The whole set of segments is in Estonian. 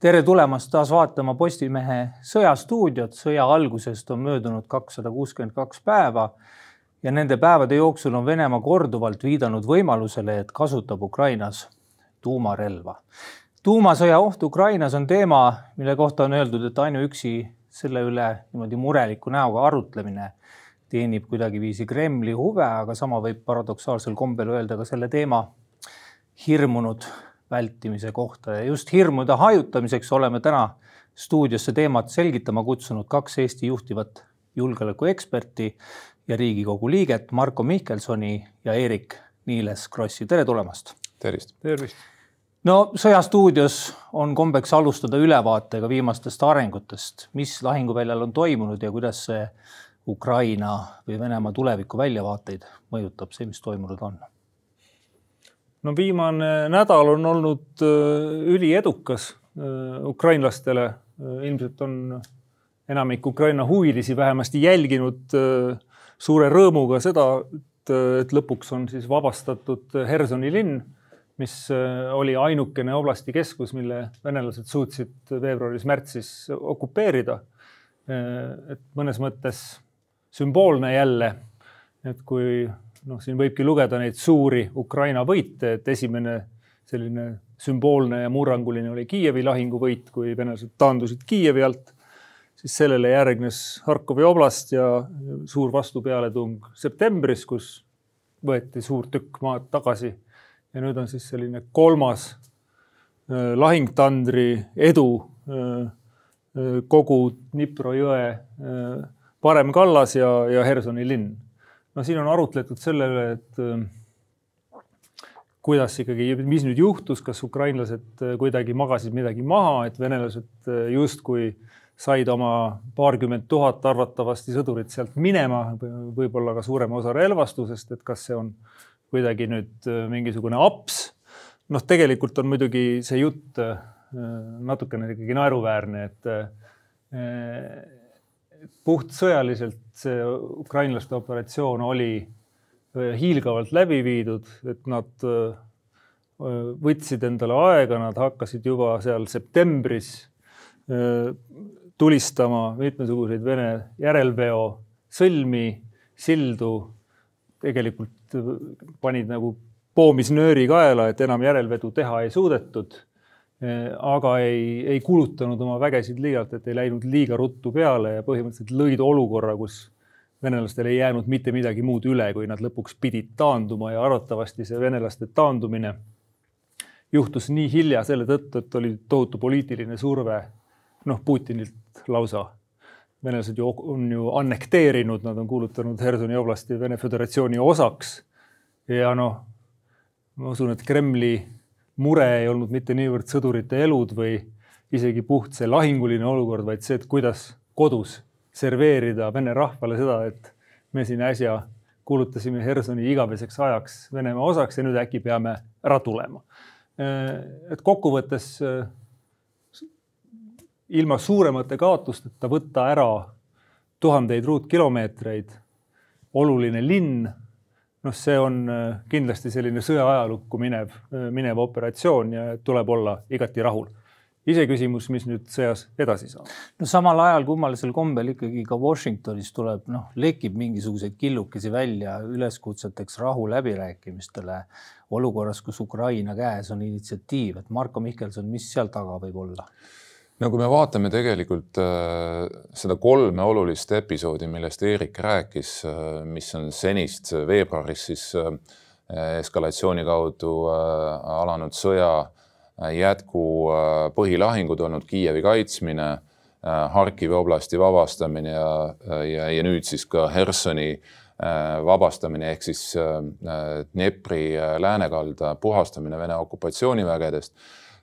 tere tulemast taas vaatama Postimehe Sõjastuudiot. sõja algusest on möödunud kakssada kuuskümmend kaks päeva ja nende päevade jooksul on Venemaa korduvalt viidanud võimalusele, et kasutab Ukrainas tuumarelva. tuumasõja oht Ukrainas on teema, mille kohta on öeldud, et ainuüksi selle üle niimoodi mureliku näoga arutlemine teenib kuidagiviisi Kremli huve, aga sama võib paradoksaalsel kombel öelda ka selle teema hirmunud vältimise kohta ja just hirmude hajutamiseks oleme täna stuudiosse teemat selgitama kutsunud kaks Eesti juhtivat julgeolekueksperti ja Riigikogu liiget Marko Mihkelsoni ja Eerik-Niiles Krossi. tere tulemast. tervist. tervist. no Sõjastuudios on kombeks alustada ülevaatega viimastest arengutest, mis lahinguväljal on toimunud ja kuidas see Ukraina või Venemaa tuleviku väljavaateid mõjutab see, mis toimunud on no viimane nädal on olnud äh, üliedukas äh, ukrainlastele. Äh, ilmselt on enamik Ukraina huvilisi vähemasti jälginud suure rõõmuga seda, et, et lõpuks on siis vabastatud Hersoni linn, mis oli ainukene oblasti keskus, mille venelased suutsid veebruaris-märtsis okupeerida. et mõnes mõttes sümboolne jälle, et kui noh, siin võibki lugeda neid suuri Ukraina võite, et esimene selline sümboolne ja murranguline oli Kiievi lahinguvõit, kui venelased taandusid Kiievi alt. siis sellele järgnes Harkovi oblast ja suur vastupealetung septembris, kus võeti suur tükk maad tagasi. ja nüüd on siis selline kolmas äh, lahingtandri edu äh, äh, kogu Dnipro jõe parem kallas ja, ja Hersoni linn no siin on arutletud selle üle, et äh, kuidas ikkagi, mis nüüd juhtus, kas ukrainlased äh, kuidagi magasid midagi maha, et venelased äh, justkui said oma paarkümmend tuhat arvatavasti sõdurit sealt minema, võib-olla ka suurema osa relvastusest, et kas see on kuidagi nüüd mingisugune aps. noh, tegelikult on muidugi see jutt natukene ikkagi naeruväärne, et puhtsõjaliselt see ukrainlaste operatsioon oli äh, hiilgavalt läbi viidud, et nad äh, võtsid endale aega, nad hakkasid juba seal septembris äh, tulistama mitmesuguseid Vene järelveo sõlmi, sildu. tegelikult panid nagu poomisnööri kaela, et enam järelvedu teha ei suudetud Äh, aga ei, ei kulutanud oma vägesid liialt, et ei läinud liiga ruttu peale ja põhimõtteliselt lõid olukorra, kus venelastel ei jäänud mitte midagi muud üle, kui nad lõpuks pidid taanduma ja arvatavasti see venelaste taandumine juhtus nii hilja selle tõttu, et oli tohutu poliitiline surve, noh, Putinilt lausa. venelased ju on ju annekteerinud, nad on kuulutanud Hersoni oblasti Vene Föderatsiooni osaks. ja noh, ma usun, et Kremli mure ei olnud mitte niivõrd sõdurite elud või isegi puht see lahinguline olukord, vaid see, et kuidas kodus serveerida vene rahvale seda, et me siin äsja kuulutasime Hersoni igaveseks ajaks Venemaa osaks ja nüüd äkki peame ära tulema. et kokkuvõttes ilma suuremate kaotusteta võtta ära tuhandeid ruutkilomeetreid, oluline linn noh, see on äh, kindlasti selline sõja ajalukku minev, äh, minev operatsioon ja tuleb olla igati rahul. iseküsimus, mis nüüd sõjas edasi saab. no samal ajal kummalisel kombel ikkagi ka Washingtonis tuleb, noh, lekib mingisuguseid killukesi välja üleskutseteks rahuläbirääkimistele olukorras, kus Ukraina käes on initsiatiiv, et Marko Mihkelson, mis seal taga võib olla? No kui me vaatame tegelikult äh, seda kolme olulist episoodi, millest Eerik rääkis äh,, mis on senist veebruaris siis äh, eskalatsiooni kaudu alanud sõja jätku põhilahingud olnud Kiievi kaitsmine Harkivi oblasti vabastamine ja, ja, ja nüüd siis ka Hersoni vabastamine ehk siis Dnepri läänekalda puhastamine Vene okupatsioonivägedest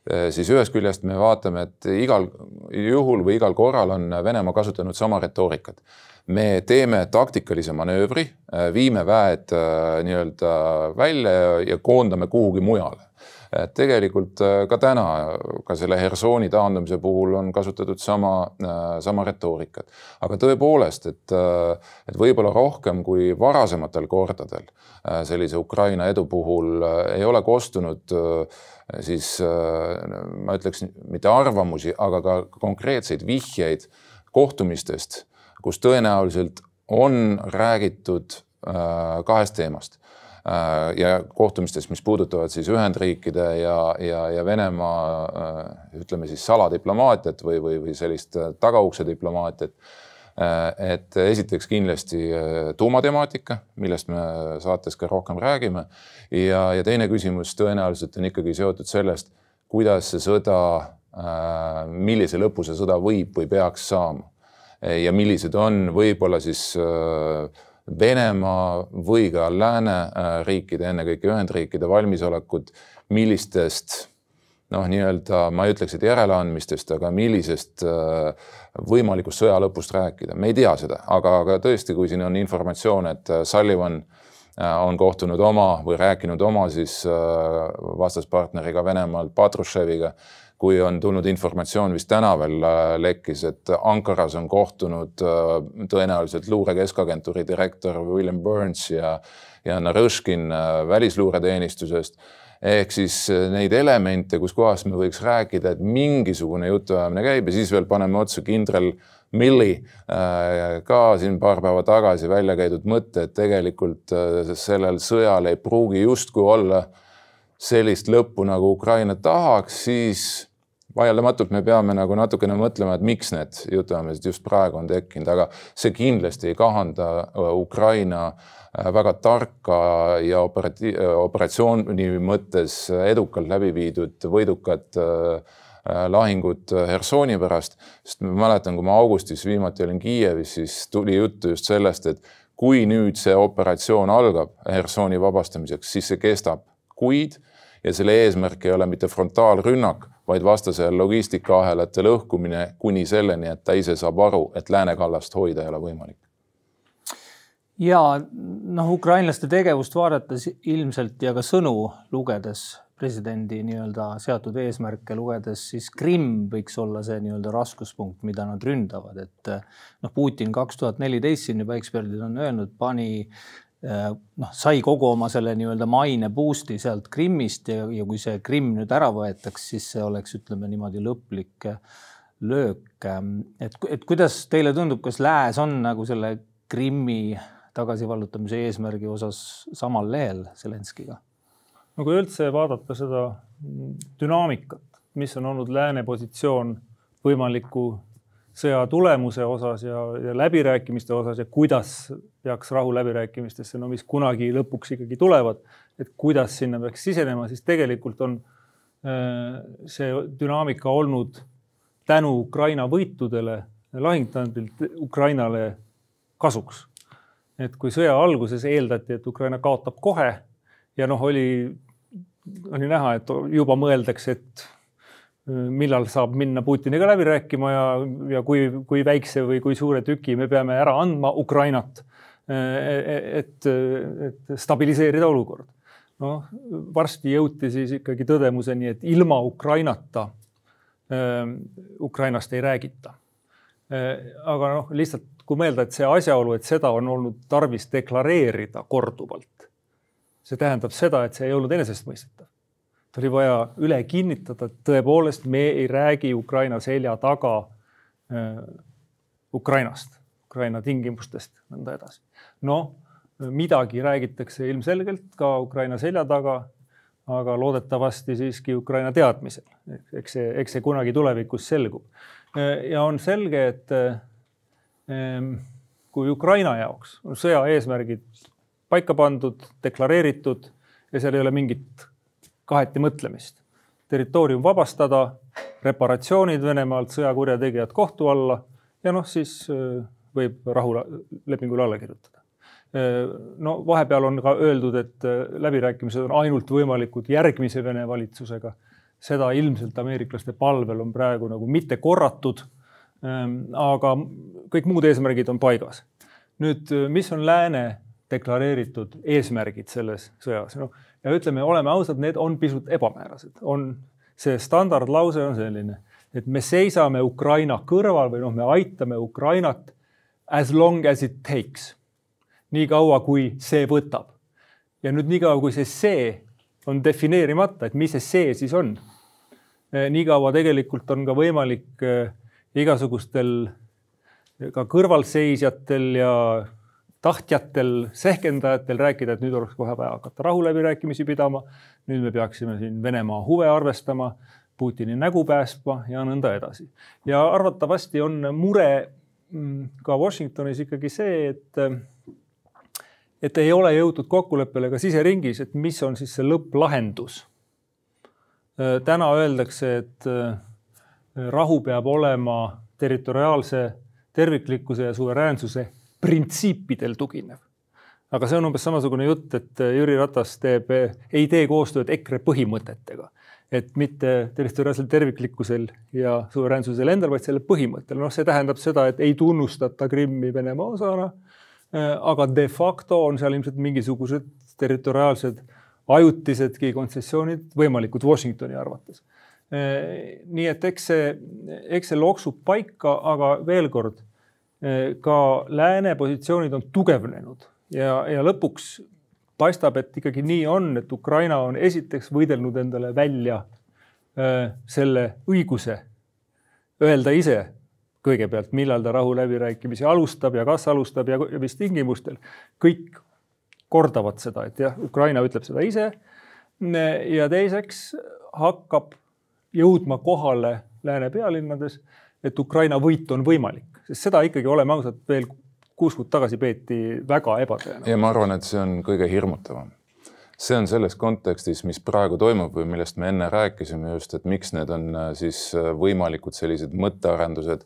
siis ühest küljest me vaatame, et igal juhul või igal korral on Venemaa kasutanud sama retoorikat. me teeme taktikalise manöövri, äh, viime väed äh, nii-öelda välja ja koondame kuhugi mujale et tegelikult ka täna, ka selle Hersoni taandumise puhul on kasutatud sama, sama retoorikat. aga tõepoolest, et, et võib-olla rohkem kui varasematel kordadel sellise Ukraina edu puhul ei ole kostunud siis ma ütleks mitte arvamusi, aga ka konkreetseid vihjeid kohtumistest, kus tõenäoliselt on räägitud äh, kahest teemast äh, ja kohtumistest, mis puudutavad siis Ühendriikide ja, ja, ja Venemaa äh, ütleme siis saladiplomaatiat või, või, või sellist tagaukse diplomaatiat. et esiteks kindlasti tuumatemaatika, millest me saates ka rohkem räägime ja, ja teine küsimus tõenäoliselt on ikkagi seotud sellest, kuidas see sõda, millise lõpu see sõda võib või peaks saama ja millised on võib-olla siis äh, Venemaa või ka lääneriikide, ennekõike Ühendriikide valmisolekud, millistest noh, nii-öelda ma ei ütleks, et järeleandmistest, aga millisest äh, võimalikust sõja lõpust rääkida, me ei tea seda, aga, aga tõesti, kui siin on informatsioon, et äh, Sullivan on kohtunud oma või rääkinud oma siis vastaspartneriga Venemaalt, Patrusheviga kui on tulnud informatsioon, vist täna veel äh, lekkis, et Ankaras on kohtunud äh, tõenäoliselt luure keskagentuuri direktor William Burns ja, ja Narõškin äh, välisluureteenistusest ehk siis neid elemente, kus kohas me võiks rääkida, et mingisugune jutuajamine käib ja siis veel paneme otsa kindral Milli ka siin paar päeva tagasi välja käidud mõte, et tegelikult sellel sõjal ei pruugi justkui olla sellist lõppu, nagu Ukraina tahaks, siis vaieldamatult me peame nagu natukene mõtlema, et miks need jutuajamised just praegu on tekkinud, aga see kindlasti ei kahanda äh, Ukraina äh, väga tarka ja operati-, äh, operatsiooni mõttes edukalt läbi viidud võidukat lahingut Hersoni pärast, sest ma mäletan, kui ma augustis viimati olin Kiievis, siis tuli juttu just sellest, et kui nüüd see operatsioon algab Hersoni vabastamiseks, siis see kestab kuid ja selle eesmärk ei ole mitte frontaalrünnak, vaid vastase logistikaahelate lõhkumine kuni selleni, et ta ise saab aru, et lääne kallast hoida ei ole võimalik. ja noh, ukrainlaste tegevust vaadates ilmselt ja ka sõnu lugedes, presidendi nii-öelda seatud eesmärke lugedes, siis Krimm võiks olla see nii-öelda raskuspunkt, mida nad ründavad, et noh, Putin kaks tuhat neliteist siin juba eksperdid on öelnud, pani noh, sai kogu oma selle nii-öelda maine boost'i sealt Krimmist ja, ja kui see Krimm nüüd ära võetaks, siis see oleks, ütleme niimoodi, lõplik äh, löök. Ähm, et, et kuidas teile tundub, kas Lääs on nagu selle Krimmi tagasivallutamise eesmärgi osas samal lehel Zelenskiga? no kui üldse vaadata seda dünaamikat, mis on olnud lääne positsioon võimaliku sõja tulemuse osas ja, ja läbirääkimiste osas ja kuidas peaks rahuläbirääkimistesse, no mis kunagi lõpuks ikkagi tulevad, et kuidas sinna peaks sisenema, siis tegelikult on äh, see dünaamika olnud tänu Ukraina võitudele lahingtajandilt Ukrainale kasuks. et kui sõja alguses eeldati, et Ukraina kaotab kohe ja noh, oli, oli näha, et juba mõeldakse, et millal saab minna Putiniga läbi rääkima ja, ja kui, kui väikse või kui suure tüki me peame ära andma Ukrainat, et, et stabiliseerida olukord. noh, varsti jõuti siis ikkagi tõdemuseni, et ilma Ukrainata äh, Ukrainast ei räägita äh,. aga noh, lihtsalt kui mõelda, et see asjaolu, et seda on olnud tarvis deklareerida korduvalt, see tähendab seda, et see ei olnud enesestmõistetav oli vaja üle kinnitada, et tõepoolest me ei räägi Ukraina selja taga äh, Ukrainast, Ukraina tingimustest, nõnda edasi. noh, midagi räägitakse ilmselgelt ka Ukraina selja taga, aga loodetavasti siiski Ukraina teadmisel. eks see, eks see kunagi tulevikus selgub. Ja on selge, et äh, kui Ukraina jaoks on sõja eesmärgid paika pandud, deklareeritud ja seal ei ole mingit kaheti mõtlemist. territoorium vabastada, reparatsioonid Venemaalt, sõjakurjategijad kohtu alla ja noh, siis äh, võib rahulepingule alla kirjutada. Äh, no vahepeal on ka öeldud, et äh, läbirääkimised on ainult võimalikud järgmise Vene valitsusega. seda ilmselt ameeriklaste palvel on praegu nagu mitte korratud. Ähm, aga kõik muud eesmärgid on paigas. nüüd, mis on lääne deklareeritud eesmärgid selles sõjas. noh, ja ütleme, oleme ausad, need on pisut ebamäärased, on see standardlause on selline, et me seisame Ukraina kõrval või noh, me aitame Ukrainat as long as it takes. nii kaua, kui see võtab. ja nüüd niikaua, kui see see on defineerimata, et mis see see siis on. Eh, niikaua tegelikult on ka võimalik eh, igasugustel ka kõrvalseisjatel ja tahtjatel, sehkendajatel rääkida, et nüüd oleks kohe vaja hakata rahuläbirääkimisi pidama. nüüd me peaksime siin Venemaa huve arvestama, Putini nägu päästma ja nõnda edasi. ja arvatavasti on mure mm, ka Washingtonis ikkagi see, et, et ei ole jõutud kokkuleppele ka siseringis, et mis on siis see lõpplahendus. täna öeldakse, et rahu peab olema territoriaalse terviklikkuse ja suveräänsuse printsiipidel tuginev. aga see on umbes samasugune jutt, et Jüri Ratas teeb, ei tee koostööd EKRE põhimõtetega. et mitte territoriaalsel terviklikkusel ja suveräänsusel endal, vaid selle põhimõttel. noh, see tähendab seda, et ei tunnustata Krimmi Venemaa osana. aga de facto on seal ilmselt mingisugused territoriaalsed ajutisedki kontsessioonid võimalikud Washingtoni arvates. nii et eks see, eks see loksub paika, aga veel kord ka lääne positsioonid on tugevnenud ja, ja lõpuks paistab, et ikkagi nii on, et Ukraina on esiteks võidelnud endale välja selle õiguse öelda ise kõigepealt, millal ta rahuläbirääkimisi alustab ja kas alustab ja, ja mis tingimustel. kõik kordavad seda, et jah, Ukraina ütleb seda ise. ja teiseks hakkab jõudma kohale lääne pealinnades, et Ukraina võit on võimalik sest seda ikkagi, oleme ausad, veel kuus kuud tagasi peeti väga ebatõenäoliseks. ja ma arvan, et see on kõige hirmutavam. see on selles kontekstis, mis praegu toimub või millest me enne rääkisime just, et miks need on äh, siis äh, võimalikud sellised mõttearendused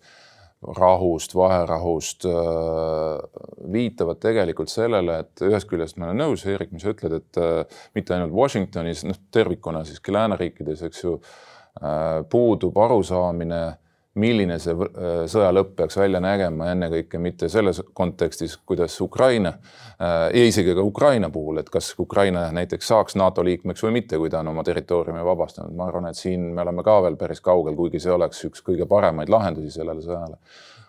rahust, vaherahust äh, viitavad tegelikult sellele, et ühest küljest ma olen nõus, Eerik, mis sa ütled, et mitte ainult Washingtonis, noh tervikuna siiski lääneriikides, eks ju, puudub arusaamine milline see äh, sõja lõpp peaks välja nägema, ennekõike mitte selles kontekstis, kuidas Ukraina äh, ja isegi ka Ukraina puhul, et kas Ukraina näiteks saaks NATO liikmeks või mitte, kui ta on oma territooriumi vabastanud. ma arvan, et siin me oleme ka veel päris kaugel, kuigi see oleks üks kõige paremaid lahendusi sellele sõjale.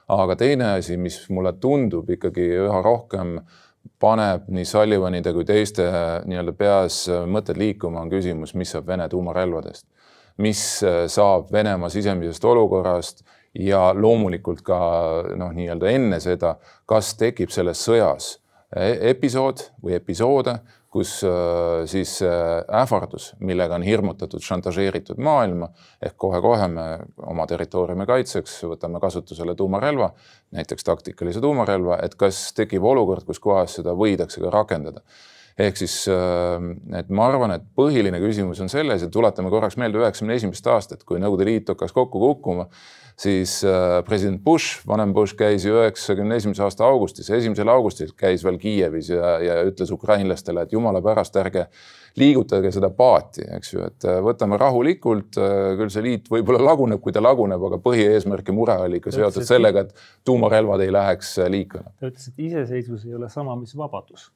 aga teine asi, mis mulle tundub ikkagi üha rohkem paneb nii Sullivanide kui teiste äh, nii-öelda peas mõtted liikuma, on küsimus, mis saab Vene tuumarelvadest mis äh, saab Venemaa sisemisest olukorrast ja loomulikult ka noh, nii-öelda enne seda, kas tekib selles sõjas e-, episood või episoode, kus äh, siis ähvardus, millega on hirmutatud, šantažeeritud maailma ehk kohe-kohe me oma territooriumi kaitseks võtame kasutusele tuumarelva, näiteks taktikalise tuumarelva, et kas tekib olukord, kus kohas seda võidakse ka rakendada ehk siis, äh, et ma arvan, et põhiline küsimus on selles ja tuletame korraks meelde üheksakümne esimest aastat, kui Nõukogude Liit hakkas kokku kukkuma, siis äh, president Bush, vanem Bush käis ju üheksakümne esimese aasta augustis, esimesel augustil käis veel Kiievis ja, ja ütles ukrainlastele, et jumala pärast, ärge liigutage seda paati, eks ju, et äh, võtame rahulikult, küll see liit võib-olla laguneb, kui ta laguneb, aga põhieesmärk ja mure oli ikka seotud sellega, et tuumarelvad ei läheks liikvele. ta ütles, et iseseisvus ei ole sama, mis vabadus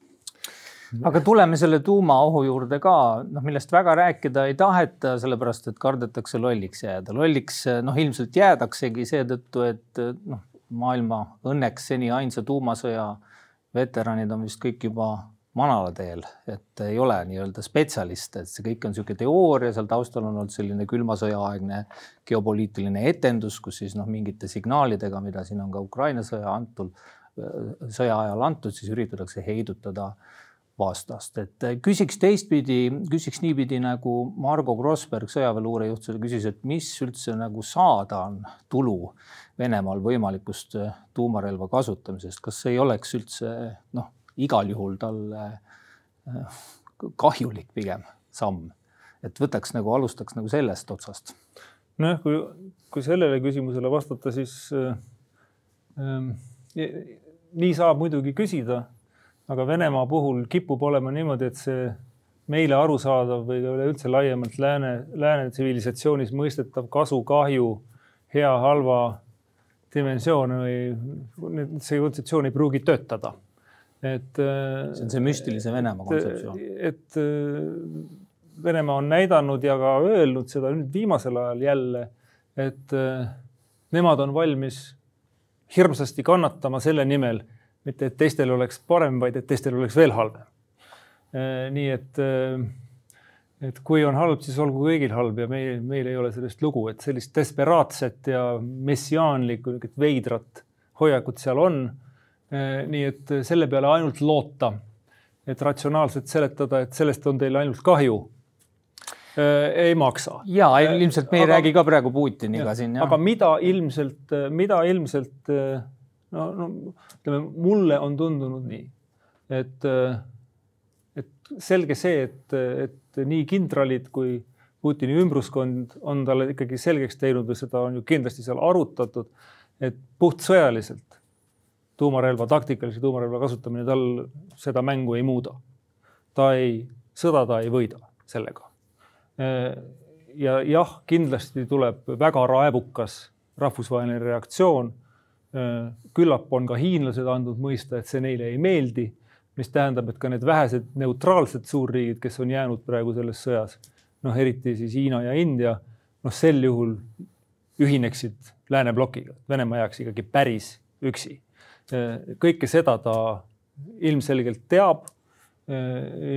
aga tuleme selle tuumaohu juurde ka, noh, millest väga rääkida ei taheta, sellepärast et kardetakse lolliks jääda. lolliks noh, ilmselt jäädaksegi seetõttu, et noh, maailma õnneks seni ainsa tuumasõja veteranid on vist kõik juba manalateel, et ei ole nii-öelda spetsialiste, et see kõik on niisugune teooria, seal taustal on olnud selline külma sõja aegne geopoliitiline etendus, kus siis noh, mingite signaalidega, mida siin on ka Ukraina sõja antul, sõja ajal antud, siis üritatakse heidutada äh, vastast, et äh, küsiks teistpidi, küsiks niipidi nagu Margo Grossberg, sõjaväeluurejuht, küsis, et mis üldse nagu saada on tulu Venemaal võimalikust äh, tuumarelva kasutamisest, kas ei oleks üldse noh, igal juhul talle äh, kahjulik pigem samm, et võtaks nagu, alustaks nagu sellest otsast. nojah, kui, kui sellele küsimusele vastata, siis äh, äh, nii saab muidugi küsida aga Venemaa puhul kipub olema niimoodi, et see meile arusaadav või üleüldse laiemalt lääne, lääne tsivilisatsioonis mõistetav kasu-kahju, hea-halva dimensioon või see kontseptsioon ei pruugi töötada. et. see on see müstilise Venemaa kontseptsioon. et Venemaa on näidanud ja ka öelnud seda nüüd viimasel ajal jälle, et nemad on valmis hirmsasti kannatama selle nimel, mitte et teistel oleks parem, vaid et teistel oleks veel halvem. nii et et kui on halb, siis olgu kõigil halb ja meil, meil ei ole sellest lugu, et sellist desperaatset ja messiaanlikku niisugust veidrat hoiakut seal on. Eh, nii et selle peale ainult loota, et ratsionaalselt seletada, et sellest on teil ainult kahju ei maksa. ja ilmselt me ei aga, räägi ka praegu Putiniga siin. aga mida ilmselt, mida ilmselt no, no ütleme, mulle on tundunud nii, et, et selge see, et, et nii kindralid kui Putini ümbruskond on talle ikkagi selgeks teinud või seda on ju kindlasti seal arutatud, et puhtsõjaliselt tuumarelva, taktikalise tuumarelva kasutamine tal seda mängu ei muuda. ta ei, sõda ta ei võida sellega. ja jah, kindlasti tuleb väga raevukas rahvusvaheline reaktsioon. Küllap on ka hiinlased andnud mõista, et see neile ei meeldi mis tähendab, et ka need vähesed neutraalsed suurriigid, kes on jäänud praegu selles sõjas, noh, eriti siis Hiina ja India, noh, sel juhul ühineksid lääne plokiga, Venemaa jääks ikkagi päris üksi. kõike seda ta ilmselgelt teab.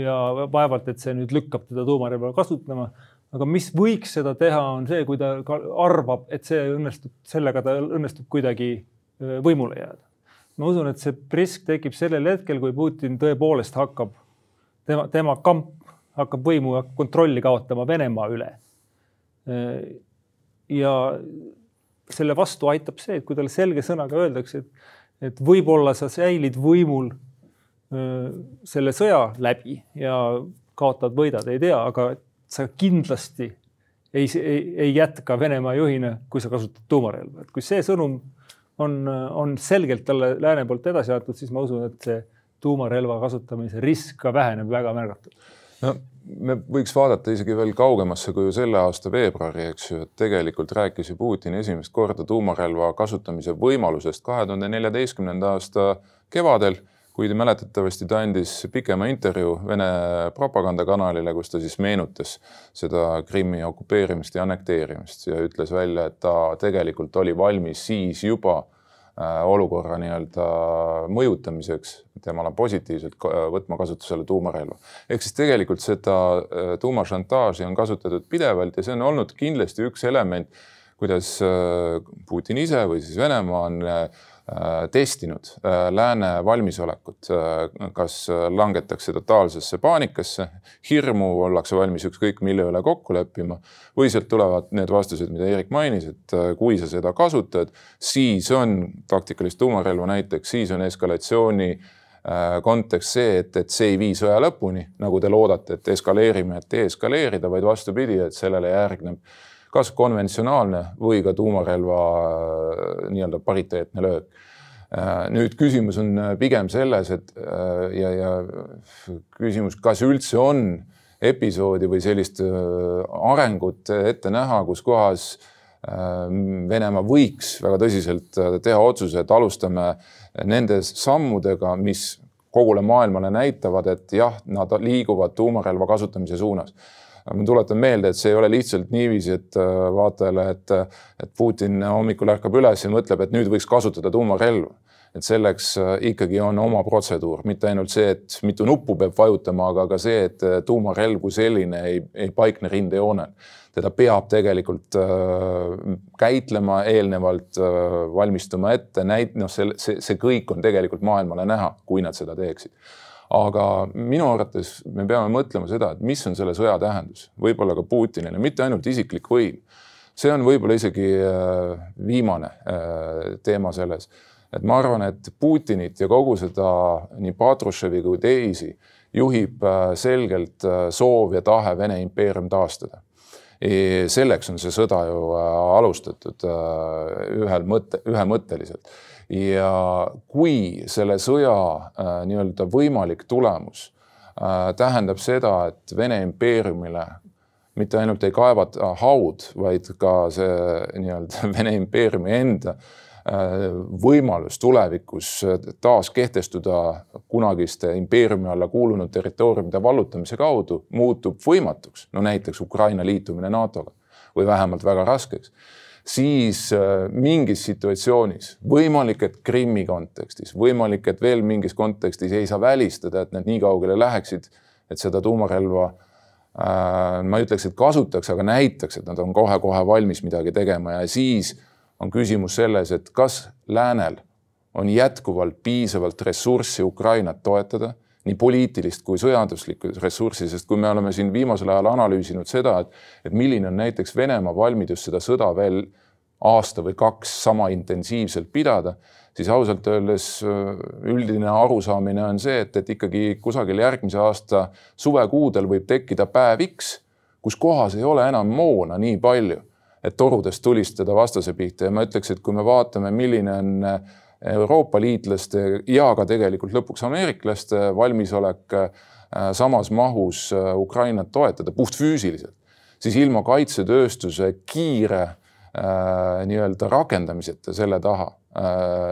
ja vaevalt, et see nüüd lükkab teda tuumarelva kasutama. aga mis võiks seda teha, on see, kui ta arvab, et see õnnestub, sellega ta õnnestub kuidagi võimule jääda ma usun, et see risk tekib sellel hetkel, kui Putin tõepoolest hakkab, tema, tema kamp hakkab võimu ja kontrolli kaotama Venemaa üle. ja selle vastu aitab see, et kui talle selge sõnaga öeldakse, et, et võib-olla sa säilid võimul selle sõja läbi ja kaotad, võidad, ei tea, aga sa kindlasti ei, ei, ei jätka Venemaa juhina, kui sa kasutad tuumarelva, et kui see sõnum on, on selgelt talle lääne poolt edasi antud, siis ma usun, et see tuumarelva kasutamise risk ka väheneb väga märgatavalt. no me võiks vaadata isegi veel kaugemasse kui selle aasta veebruari, eks ju, et tegelikult rääkis ju Putin esimest korda tuumarelva kasutamise võimalusest kahe tuhande neljateistkümnenda aasta kevadel kuid mäletatavasti ta andis pikema intervjuu Vene propagandakanalile, kus ta siis meenutas seda Krimmi okupeerimist ja annekteerimist ja ütles välja, et ta tegelikult oli valmis siis juba äh, olukorra nii-öelda mõjutamiseks, temale positiivselt võtma kasutusele tuumarelva. ehk siis tegelikult seda äh, tuumašantaaži on kasutatud pidevalt ja see on olnud kindlasti üks element, kuidas äh, Putin ise või siis Venemaa on testinud äh, lääne valmisolekut, äh, kas langetakse totaalsesse paanikasse, hirmu, ollakse valmis ükskõik mille üle kokku leppima või sealt tulevad need vastused, mida Eerik mainis, et kui sa seda kasutad, siis on taktikalist tuumarelva näiteks, siis on eskalatsiooni kontekst see, et, et see ei vii sõja lõpuni, nagu te loodate, et eskaleerime, et deeskaleerida, vaid vastupidi, et sellele järgneb kas konventsionaalne või ka tuumarelva äh, nii-öelda pariteetne löök. Äh, nüüd küsimus on äh, pigem selles, et ja, ja küsimus, kas üldse on episoodi või sellist arengut ette näha, kus kohas Venemaa võiks väga tõsiselt teha otsuse, et alustame nende sammudega, mis kogule maailmale näitavad, et jah, nad liiguvad tuumarelva kasutamise suunas ma tuletan meelde, et see ei ole lihtsalt niiviisi, et äh, vaatajale, et, et Putin hommikul ärkab üles ja mõtleb, et nüüd võiks kasutada tuumarelva. et selleks äh, ikkagi on oma protseduur, mitte ainult see, et mitu nuppu peab vajutama, aga ka see, et äh, tuumarelv kui selline ei, ei paikne rindejoonel. teda peab tegelikult äh, käitlema eelnevalt äh,, valmistuma ette, näit-, noh, see, see, see kõik on tegelikult maailmale näha, kui nad seda teeksid aga minu arvates me peame mõtlema seda, et mis on selle sõja tähendus, võib-olla ka Putinile, mitte ainult isiklik võim. see on võib-olla isegi äh, viimane äh, teema selles, et ma arvan, et Putinit ja kogu seda nii Patrushevi kui teisi juhib äh, selgelt soov ja tahe Vene impeerium taastada. Selleks on see sõda ju alustatud ühel mõtte, ühemõtteliselt ja kui selle sõja äh, nii-öelda võimalik tulemus äh, tähendab seda, et Vene impeeriumile mitte ainult ei kaevata haud, vaid ka see nii-öelda Vene impeeriumi enda võimalus tulevikus taas kehtestuda kunagiste impeeriumi alla kuulunud territooriumide vallutamise kaudu muutub võimatuks, no näiteks Ukraina liitumine NATO-ga või vähemalt väga raskeks siis äh, mingis situatsioonis, võimalik, et Krimmi kontekstis, võimalik, et veel mingis kontekstis ei saa välistada, et need nii kaugele läheksid, et seda tuumarelva äh, ma ei ütleks, et kasutaks, aga näitaks, et nad on kohe-kohe valmis midagi tegema. Ja siis on küsimus selles, et kas läänel on jätkuvalt piisavalt ressurssi Ukrainat toetada nii poliitilist kui sõjanduslikku ressurssi, sest kui me oleme siin viimasel ajal analüüsinud seda, et, et milline on näiteks Venemaa valmidus seda sõda veel aasta või kaks sama intensiivselt pidada, siis ausalt öeldes äh, üldine arusaamine on see, et, et ikkagi kusagil järgmise aasta suvekuudel võib tekkida päev X, kus kohas ei ole enam moona nii palju, et torudest tulistada vastase pihta. Ja ma ütleks, et kui me vaatame, milline on äh, Euroopa liitlaste ja ka tegelikult lõpuks ameeriklaste valmisolek äh, samas mahus äh, Ukrainat toetada puhtfüüsiliselt, siis ilma kaitsetööstuse kiire äh, nii-öelda rakendamiseta selle taha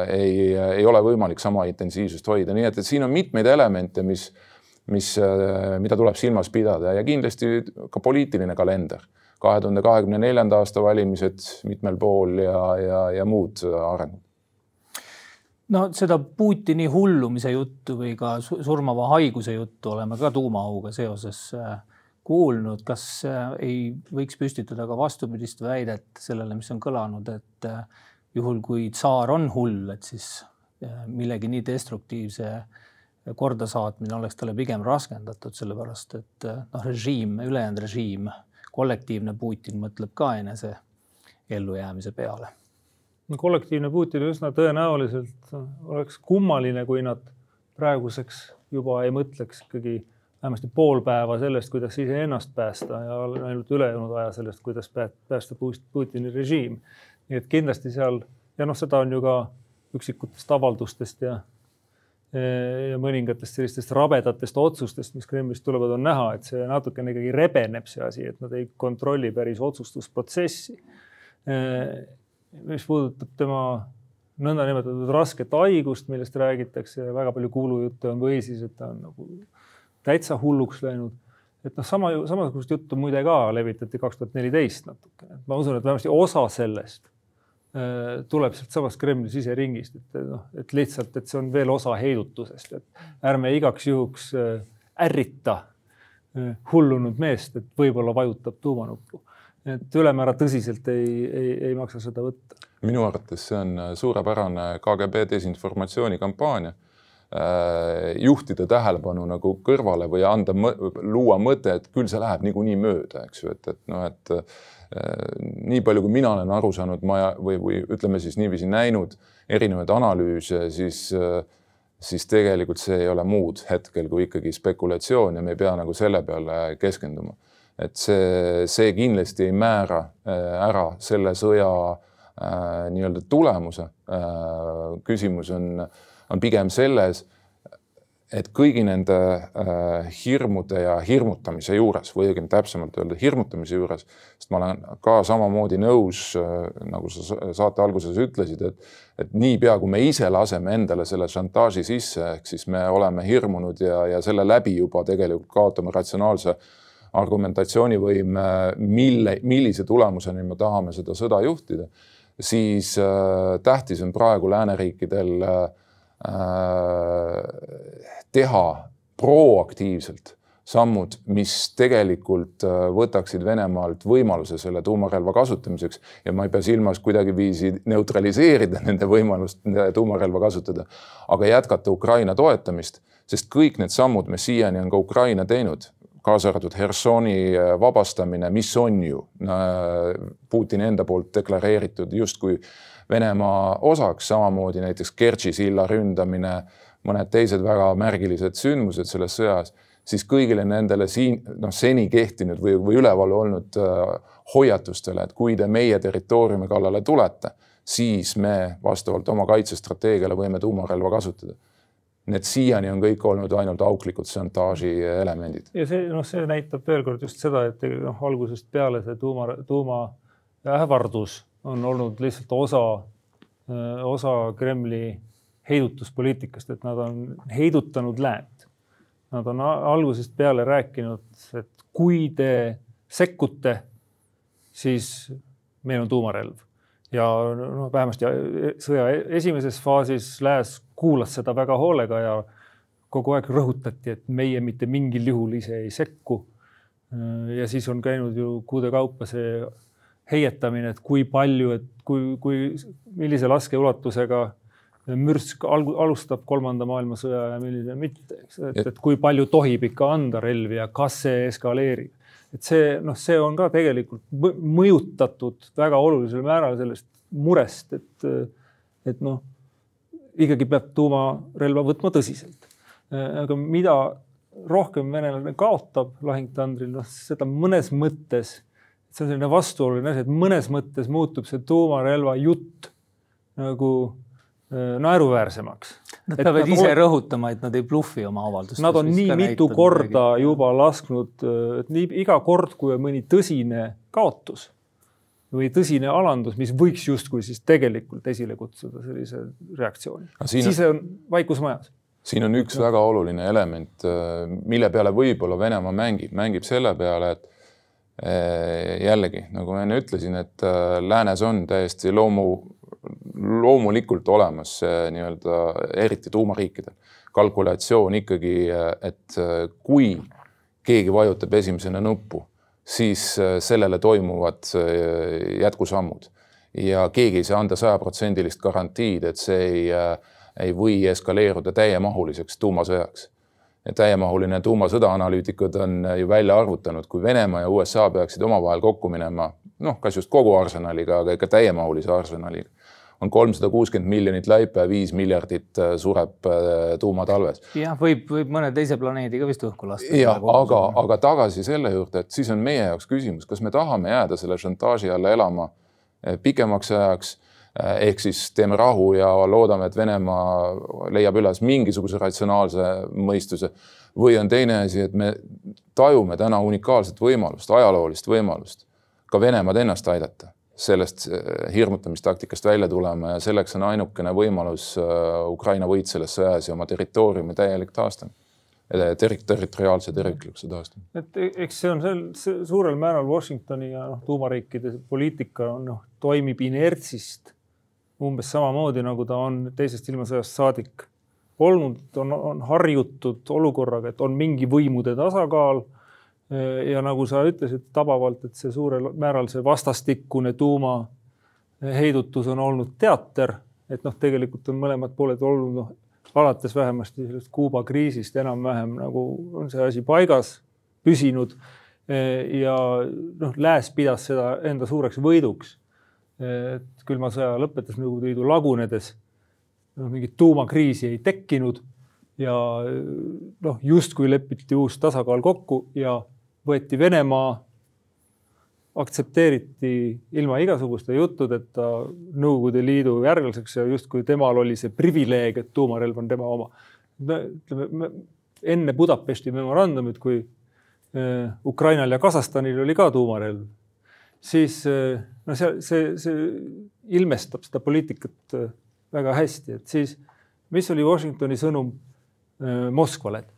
ei, ei ole võimalik sama intensiivsust hoida, nii et, et siin on mitmeid elemente, mis, mis mida tuleb silmas pidada ja kindlasti ka poliitiline kalender. kahe tuhande kahekümne neljanda aasta valimised mitmel pool ja, ja, ja muud arengud no seda Putini hullumise juttu või ka surmava haiguse juttu oleme ka tuumaauga seoses äh, kuulnud, kas äh, ei võiks püstitada ka vastupidist väidet sellele, mis on kõlanud, et äh, juhul kui tsaar on hull, et siis millegi nii destruktiivse kordasaatmine oleks talle pigem raskendatud, sellepärast et noh, režiim, ülejäänud režiim, kollektiivne Putin mõtleb ka enese ellujäämise peale kollektiivne Putin üsna tõenäoliselt oleks kummaline, kui nad praeguseks juba ei mõtleks ikkagi vähemasti pool päeva sellest, kuidas iseennast päästa ja ainult ülejäänud aja sellest, kuidas päästa Putini režiim. nii et kindlasti seal ja noh, seda on ju ka üksikutest avaldustest ja ja mõningatest sellistest rabedatest otsustest, mis Kremlist tulevad, on näha, et see natukene ikkagi rebeneb, see asi, et nad ei kontrolli päris otsustusprotsessi mis puudutab tema nõndanimetatud rasket haigust, millest räägitakse ja väga palju kuulujutte on või siis, et ta on nagu täitsa hulluks läinud. et noh, sama, samasugust juttu muide ka levitati kaks tuhat neliteist natukene. ma usun, et vähemasti osa sellest äh, tuleb sealtsamast Kremli siseringist, et noh, et lihtsalt, et see on veel osa heidutusest, et ärme igaks juhuks äh, ärrita äh, hullunud meest, et võib-olla vajutab tuumanuppu et ülemäära tõsiselt ei, ei, ei maksa seda võtta. minu arvates see on suurepärane KGB desinformatsioonikampaania äh, juhtida tähelepanu nagu kõrvale või anda, luua mõte, et küll see läheb niikuinii mööda, eks ju, et, et noh, et äh, nii palju, kui mina olen aru saanud, ma või, või ütleme siis niiviisi näinud erinevaid analüüse, siis äh, siis tegelikult see ei ole muud hetkel kui ikkagi spekulatsioon ja me ei pea nagu selle peale keskenduma et see, see kindlasti ei määra äh, ära selle sõja äh, nii-öelda tulemuse. Äh, küsimus on, on pigem selles, et kõigi nende hirmude ja hirmutamise juures või õigemini täpsemalt öelda hirmutamise juures, sest ma olen ka samamoodi nõus, nagu sa saate alguses ütlesid, et, et niipea kui me ise laseme endale selle šantaaži sisse, ehk siis me oleme hirmunud ja, ja selle läbi juba tegelikult kaotame ratsionaalse äh, argumentatsioonivõime, mille, millise tulemuseni me tahame seda sõda juhtida, siis äh, tähtis on praegu lääneriikidel äh, teha proaktiivselt sammud, mis tegelikult äh, võtaksid Venemaalt võimaluse selle tuumarelva kasutamiseks. Ja ma ei pea silmas kuidagiviisi neutraliseerida nende võimalust tuumarelva kasutada, aga jätkata Ukraina toetamist, sest kõik need sammud, mis siiani on ka Ukraina teinud, kaasa arvatud Hersoni äh, vabastamine, mis on ju äh, Putini enda poolt deklareeritud justkui Venemaa osaks, samamoodi näiteks Kertši silla ründamine, mõned teised väga märgilised sündmused selles sõjas, siis kõigile nendele siin noh, seni kehtinud või, või üleval olnud äh, hoiatustele, et kui te meie territooriumi kallale tulete, siis me vastavalt oma kaitsestrateegiale võime tuumarelva kasutada need siiani on kõik olnud ainult auklikud šantaaži elemendid. ja see, noh, see näitab veel kord just seda, et noh, algusest peale see tuuma, tuumaähvardus on olnud lihtsalt osa osa Kremli heidutuspoliitikast, et nad on heidutanud läänt. Nad on algusest peale rääkinud, et kui te sekkute, siis meil on tuumarelv ja noh, vähemasti sõja esimeses faasis lääs kuulas seda väga hoolega ja kogu aeg rõhutati, et meie mitte mingil juhul ise ei sekku. ja siis on käinud ju kuude kaupa see heietamine, et kui palju, et kui, kui, millise laskeulatusega mürsk alustab kolmanda maailmasõja ja milline mitte, eks, et, et kui palju tohib ikka anda relvi ja kas see eskaleerib. et see noh, see on ka tegelikult mõjutatud väga olulisel määral sellest murest, et, et noh, ikkagi peab tuumarelva võtma tõsiselt aga mida rohkem venelane kaotab lahingtandril, noh seda mõnes mõttes, see on selline vastuoluline asi, et mõnes mõttes muutub see tuumarelva jutt nagu äh, naeruväärsemaks. Nad peavad ise ol... rõhutama, et nad ei bluffi oma avaldustes. Nad on nii mitu korda midagi. juba lasknud, äh, et nii iga kord, kui on mõni tõsine kaotus või tõsine alandus, mis võiks justkui siis tegelikult esile kutsuda sellise reaktsiooni, siis on vaikus majas. Siin on üks väga oluline element, äh, mille peale võib-olla Venemaa mängib, mängib selle peale, et äh, jällegi, nagu ma enne ütlesin, et äh, läänes on täiesti loomu, loomulikult olemas nii-öelda eriti tuumariikidel kalkulatsioon ikkagi, et kui keegi vajutab esimesena nuppu, siis sellele toimuvad jätkusammud ja keegi ei saa anda sajaprotsendilist garantiid, et see ei ei või eskaleeruda täiemahuliseks tuumasõjaks. ja täiemahuline tuumasõda analüütikud on ju välja arvutanud, kui Venemaa ja USA peaksid omavahel kokku minema, noh, kas just kogu arsenaliga, aga ikka täiemahulise arsenaliga, on kolmsada kuuskümmend miljonit laipa ja viis miljardit äh, sureb äh, tuumatalves. jah, võib, võib mõne teise planeedi ka vist õhku lasta. ja aga, aga tagasi selle juurde, et siis on meie jaoks küsimus, kas me tahame jääda selle šantaaži alla elama äh, pikemaks ajaks ehk siis teeme rahu ja loodame, et Venemaa leiab üles mingisuguse ratsionaalse mõistuse. või on teine asi, et me tajume täna unikaalset võimalust, ajaloolist võimalust ka Venemaad ennast aidata, sellest äh, hirmutamistaktikast välja tulema ja selleks on ainukene võimalus äh, Ukraina võit selles sõjas ja oma territooriumi täielik taastamine ter-, territoriaalse terviklikkuse taastamine. et e-, eks see on sel, suurel määral Washingtoni ja noh, tuumariikide poliitika on noh, toimib inertsist umbes samamoodi, nagu ta on teisest ilmasõjast saadik olnud, on, on harjutud olukorraga, et on mingi võimude tasakaal. Ja nagu sa ütlesid tabavalt, et see suurel määral see vastastikune tuumaheidutus on olnud teater, et noh, tegelikult on mõlemad pooled olnud noh, alates vähemasti sellest Kuuba kriisist enam-vähem nagu on see asi paigas püsinud. ja noh, lääs pidas seda enda suureks võiduks et külma sõja lõpetas Nõukogude Liidu lagunedes. noh, mingit tuumakriisi ei tekkinud ja noh, justkui lepiti uus tasakaal kokku ja võeti Venemaa, aktsepteeriti ilma igasuguste juttudeta Nõukogude Liidu järglaseks ja justkui temal oli see privileeg, et tuumarelv on tema oma. ütleme enne Budapesti memorandumit, kui eh, Ukrainal ja Kasahstanil oli ka tuumarelv siis eh, no see, see, see ilmestab seda poliitikat eh, väga hästi, et siis mis oli Washingtoni sõnum Moskvale, et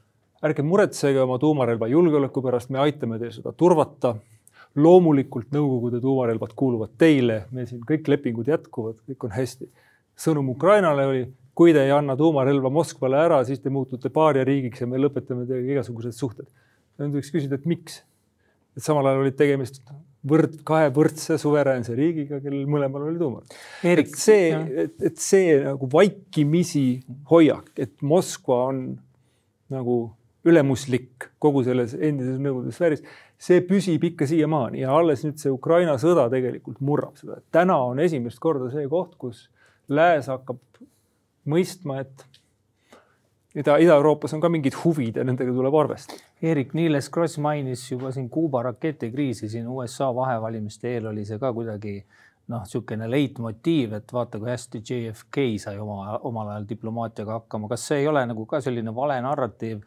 ärge muretsege oma tuumarelva julgeoleku pärast, me aitame teil seda turvata. loomulikult Nõukogude tuumarelvad kuuluvad teile, meil siin kõik lepingud jätkuvad, kõik on hästi. sõnum Ukrainale oli, kui te ei anna tuumarelva Moskvale ära, siis te muutute paariariigiks ja me lõpetame teiega igasugused suhted. nüüd võiks küsida, et miks? et samal ajal olid tegemist võrd, kahe võrdse suveräänse riigiga, kellel mõlemal oli tuumar. et see, et, et see nagu vaikimisi hoiak, et Moskva on nagu ülemuslik kogu selles endises Nõukogude sfääris, see püsib ikka siiamaani ja alles nüüd see Ukraina sõda tegelikult murrab seda. täna on esimest korda see koht, kus lääs hakkab mõistma, et Ida, Ida-Euroopas on ka mingid huvid ja nendega tuleb arvestada. Erik Niiles Kross mainis juba siin Kuuba raketikriisi siin USA vahevalimiste eel oli see ka kuidagi noh, niisugune leitmotiiv, et vaata, kui hästi JFK sai oma, omal ajal diplomaatiaga hakkama, kas see ei ole nagu ka selline vale narratiiv?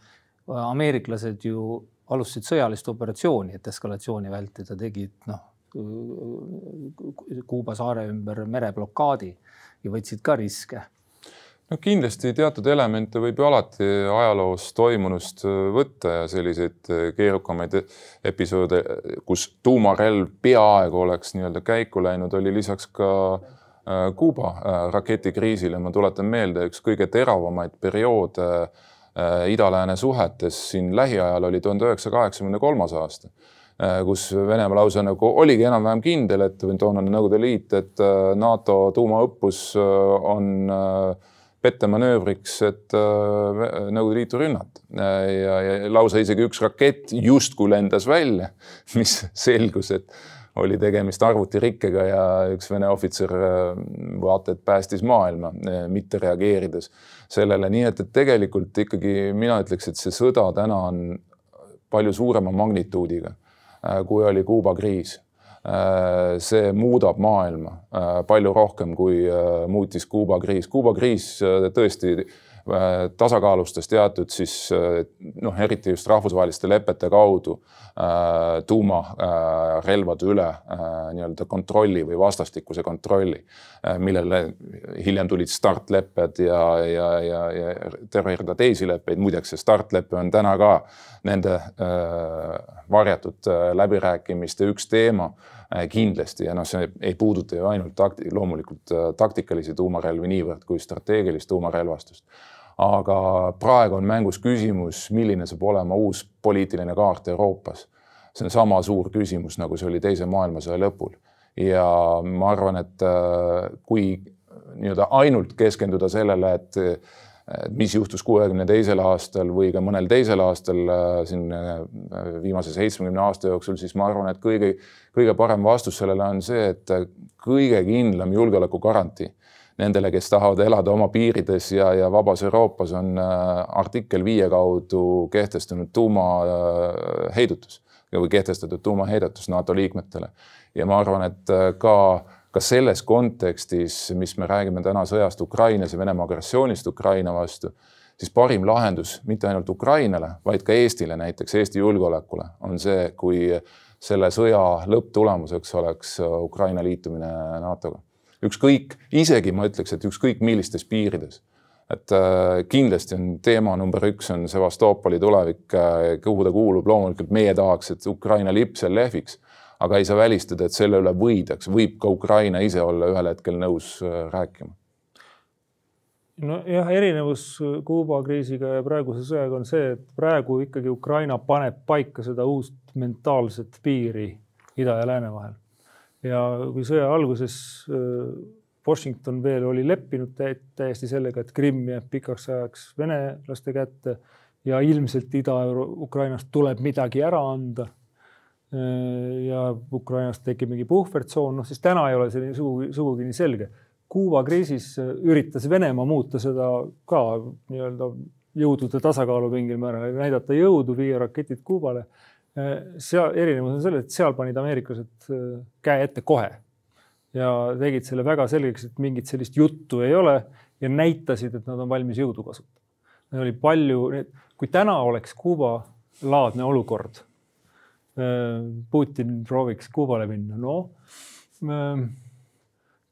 Ameeriklased ju alustasid sõjalist operatsiooni, et eskalatsiooni vältida, tegid noh, Kuuba saare ümber mereblokaadi ja võtsid ka riske. No kindlasti teatud elemente võib ju alati ajaloos toimunust äh, võtta ja selliseid äh, keerukamaid episoode, kus tuumarelv peaaegu oleks nii-öelda käiku läinud, oli lisaks ka äh, Kuuba raketikriisile, ma tuletan meelde, üks kõige teravamaid perioode ida-lääne suhetes siin lähiajal oli tuhande üheksasaja kaheksakümne kolmas aasta kus Venemaa lausa nagu oligi enam-vähem kindel, et toonane Nõukogude Liit, et NATO tuumaõppus on äh, pettemanöövriks, et äh, Nõukogude Liitu rünnata. Ja, ja lausa isegi üks rakett justkui lendas välja, mis selgus, et oli tegemist arvutirikkega ja üks Vene ohvitser äh, vaata et päästis maailma, äh, mitte reageerides sellele, nii et, et tegelikult ikkagi mina ütleks, et see sõda täna on palju suurema magnituudiga, kui oli Kuuba kriis Äh, see muudab maailma äh, palju rohkem, kui äh, muutis Kuuba kriis. Kuuba kriis tõesti tasakaalustas teatud siis noh, eriti just rahvusvaheliste lepete kaudu tuumarelvade üle nii-öelda kontrolli või vastastikuse kontrolli, millele hiljem tulid startlepped ja, ja, ja, ja terve rida teisi leppeid. muideks see startlepe on täna ka nende varjatud läbirääkimiste üks teema Äh, kindlasti ja noh, see ei puuduta ju ainult takti-, loomulikult äh, taktikalisi tuumarelvi niivõrd kui strateegilist tuumarelvastust. aga praegu on mängus küsimus, milline saab olema uus poliitiline kaart Euroopas. see on sama suur küsimus, nagu see oli Teise maailmasõja lõpul. ja ma arvan, et äh, kui nii-öelda ainult keskenduda sellele, et mis juhtus kuuekümne teisel aastal või ka mõnel teisel aastal äh, siin äh, viimase seitsmekümne aasta jooksul, siis ma arvan, et kõige, kõige parem vastus sellele on see, et kõige kindlam julgeolekugarantii nendele, kes tahavad elada oma piirides ja, ja vabas Euroopas, on äh, artikkel viie kaudu kehtestanud tuumaheidutus või kehtestatud tuumaheidutus NATO liikmetele. ja ma arvan, et ka ka selles kontekstis, mis me räägime täna sõjast Ukrainas ja Venemaa agressioonist Ukraina vastu, siis parim lahendus mitte ainult Ukrainale, vaid ka Eestile, näiteks Eesti julgeolekule, on see, kui selle sõja lõpptulemuseks oleks Ukraina liitumine NATO-ga. ükskõik, isegi ma ütleks, et ükskõik millistes piirides. et äh, kindlasti on teema number üks on Sevastopoli tulevik äh,, kuhu ta kuulub, loomulikult meie tahaks, et Ukraina lipp seal lehviks aga ei saa välistada, et selle üle võidaks, võib ka Ukraina ise olla ühel hetkel nõus äh, rääkima. nojah, erinevus Kuuba kriisiga ja praeguse sõjaga on see, et praegu ikkagi Ukraina paneb paika seda uut mentaalset piiri ida ja lääne vahel. ja kui sõja alguses äh, Washington veel oli leppinud täiesti sellega, et Krimm jääb pikaks ajaks venelaste kätte ja ilmselt Ida-Ukrainast tuleb midagi ära anda Äh, ja Ukrainast tekib mingi puhvertsoon, noh siis täna ei ole see sugugi, sugugi nii selge. Kuuba kriisis äh, üritas Venemaa muuta seda ka nii-öelda jõudude tasakaalu mingil määral, näidata jõudu, viia raketid Kuubale. Äh, seal erinevus on selles, et seal panid ameeriklased käe ette kohe ja tegid selle väga selgeks, et mingit sellist juttu ei ole ja näitasid, et nad on valmis jõudu kasutama. Neil oli palju, kui täna oleks Kuuba laadne olukord Äh, Putin prooviks Kuubale minna, noh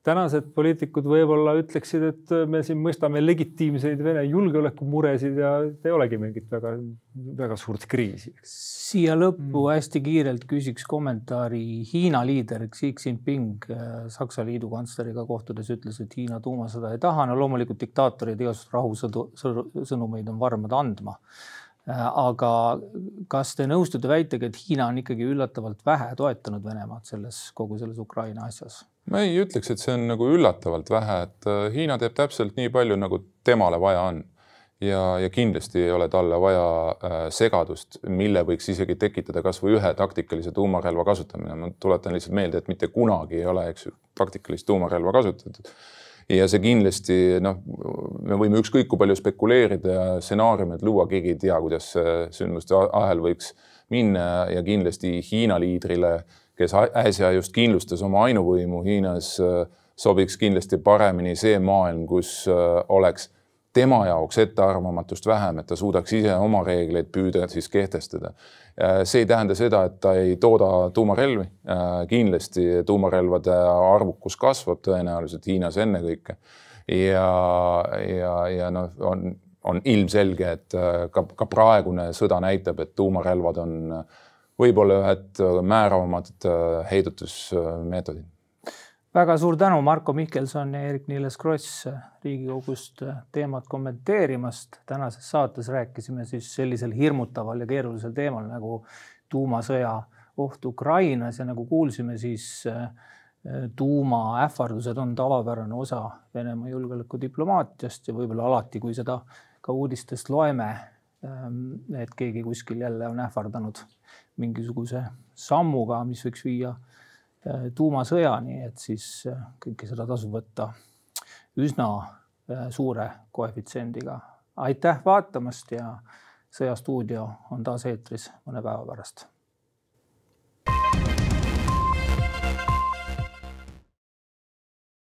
tänased poliitikud võib-olla ütleksid, et me siin mõistame legitiimseid Vene julgeolekumuresid ja ei olegi mingit väga, väga suurt kriisi. siia lõppu mm. hästi kiirelt küsiks kommentaari Hiina liider Xi Jinping äh, Saksa liidu kantsleriga kohtudes ütles, et Hiina tuumasõda ei taha. no loomulikult diktaatorid igasuguseid rahusõnumeid on varmad andma Äh, aga kas te nõustute väitega, et Hiina on ikkagi üllatavalt vähe toetanud Venemaad selles, kogu selles Ukraina asjas? ma ei ütleks, et see on nagu üllatavalt vähe, et äh, Hiina teeb täpselt nii palju, nagu temale vaja on. ja, ja kindlasti ei ole talle vaja äh, segadust, mille võiks isegi tekitada kasvõi ühe taktikalise tuumarelva kasutamine. ma tuletan lihtsalt meelde, et mitte kunagi ei ole, eks ju, taktikalist tuumarelva kasutatud ja see kindlasti noh, me võime ükskõik kui palju spekuleerida ja stsenaariumeid luua, keegi ei tea, kuidas see sündmuste ahel võiks minna ja kindlasti Hiina liidrile, kes äsja just kindlustas oma ainuvõimu Hiinas, sobiks kindlasti paremini see maailm, kus oleks tema jaoks ettearvamatust vähem, et ta suudaks ise oma reegleid püüda siis kehtestada. see ei tähenda seda, et ta ei tooda tuumarelvi. kindlasti tuumarelvade arvukus kasvab tõenäoliselt Hiinas ennekõike. ja, ja, ja noh, on, on ilmselge, et ka, ka praegune sõda näitab, et tuumarelvad on võib-olla ühed määravamad heidutusmeetodid väga suur tänu, Marko Mihkelson ja Eerik-Niiles Kross Riigikogust teemat kommenteerimast. tänases saates rääkisime siis sellisel hirmutaval ja keerulisel teemal nagu tuumasõja oht Ukrainas ja nagu kuulsime, siis äh, tuumaähvardused on tavapärane osa Venemaa julgeolekudiplomaatiast ja võib-olla alati, kui seda ka uudistest loeme, ähm, et keegi kuskil jälle on ähvardanud mingisuguse sammuga, mis võiks viia Äh, tuumasõjani, et siis äh, kõike seda tasub võtta üsna äh, suure koefitsiendiga. aitäh vaatamast ja Sõjastuudio on taas eetris mõne päeva pärast